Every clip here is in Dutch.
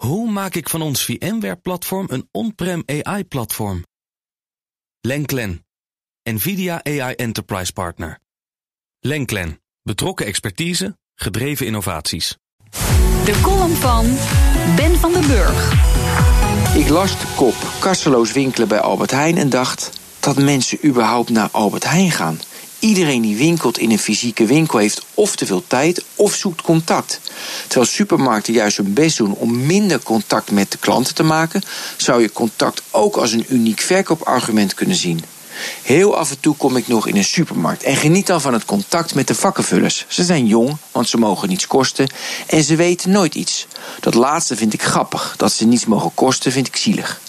Hoe maak ik van ons VMware-platform een on-prem AI-platform? Lenklen, NVIDIA AI Enterprise Partner. Lenklen, betrokken expertise, gedreven innovaties. De column van Ben van den Burg. Ik las de kop kasseloos winkelen bij Albert Heijn en dacht dat mensen überhaupt naar Albert Heijn gaan. Iedereen die winkelt in een fysieke winkel heeft of te veel tijd of zoekt contact. Terwijl supermarkten juist hun best doen om minder contact met de klanten te maken, zou je contact ook als een uniek verkoopargument kunnen zien. Heel af en toe kom ik nog in een supermarkt en geniet dan van het contact met de vakkenvullers. Ze zijn jong, want ze mogen niets kosten en ze weten nooit iets. Dat laatste vind ik grappig, dat ze niets mogen kosten vind ik zielig.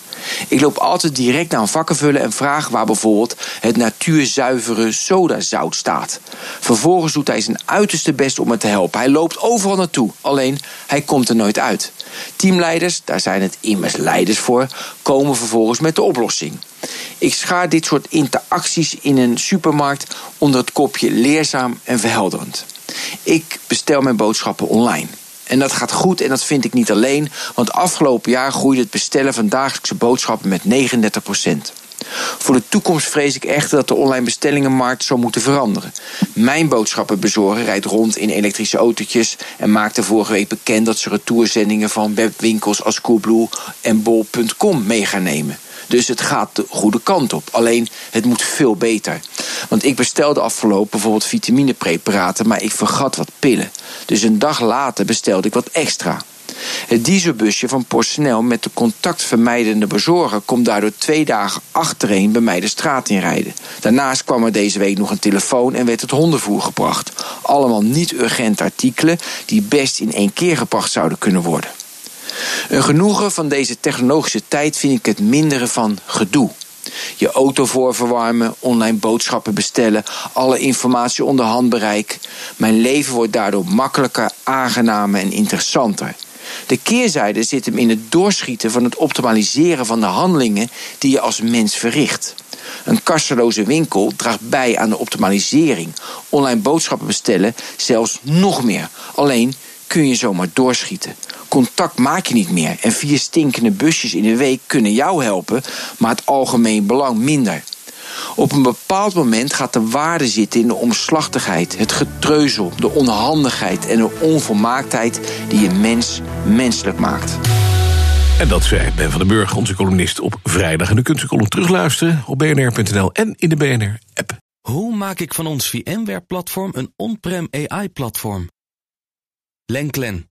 Ik loop altijd direct naar een vakkenvullen en vraag waar bijvoorbeeld het natuurzuivere sodazout staat. Vervolgens doet hij zijn uiterste best om me te helpen. Hij loopt overal naartoe, alleen hij komt er nooit uit. Teamleiders, daar zijn het immers leiders voor, komen vervolgens met de oplossing. Ik schaar dit soort interacties in een supermarkt onder het kopje leerzaam en verhelderend. Ik bestel mijn boodschappen online. En dat gaat goed en dat vind ik niet alleen, want afgelopen jaar groeide het bestellen van dagelijkse boodschappen met 39% Voor de toekomst vrees ik echter dat de online bestellingenmarkt zal moeten veranderen. Mijn boodschappenbezorger rijdt rond in elektrische autootjes en maakte vorige week bekend dat ze retourzendingen van webwinkels als Coolblue en Bol.com mee gaan nemen. Dus het gaat de goede kant op. Alleen het moet veel beter. Want ik bestelde afgelopen bijvoorbeeld vitaminepreparaten, maar ik vergat wat pillen. Dus een dag later bestelde ik wat extra. Het dieselbusje van PostNL met de contactvermijdende bezorger komt daardoor twee dagen achtereen bij mij de straat inrijden. Daarnaast kwam er deze week nog een telefoon en werd het hondenvoer gebracht. Allemaal niet urgente artikelen die best in één keer gebracht zouden kunnen worden. Een genoegen van deze technologische tijd vind ik het minderen van gedoe. Je auto voorverwarmen, online boodschappen bestellen, alle informatie onder handbereik. Mijn leven wordt daardoor makkelijker, aangenamer en interessanter. De keerzijde zit hem in het doorschieten van het optimaliseren van de handelingen die je als mens verricht. Een kasseloze winkel draagt bij aan de optimalisering. Online boodschappen bestellen zelfs nog meer. Alleen kun je zomaar doorschieten. Contact maak je niet meer. En vier stinkende busjes in de week kunnen jou helpen, maar het algemeen belang minder. Op een bepaald moment gaat de waarde zitten in de omslachtigheid, het getreuzel, de onhandigheid en de onvolmaaktheid die een mens menselijk maakt. En dat zei Ben van den Burg, onze columnist, op vrijdag. En u kunt uw column terugluisteren op bnr.nl en in de BNR-app. Hoe maak ik van ons VMware-platform een on-prem AI-platform? Lenklen,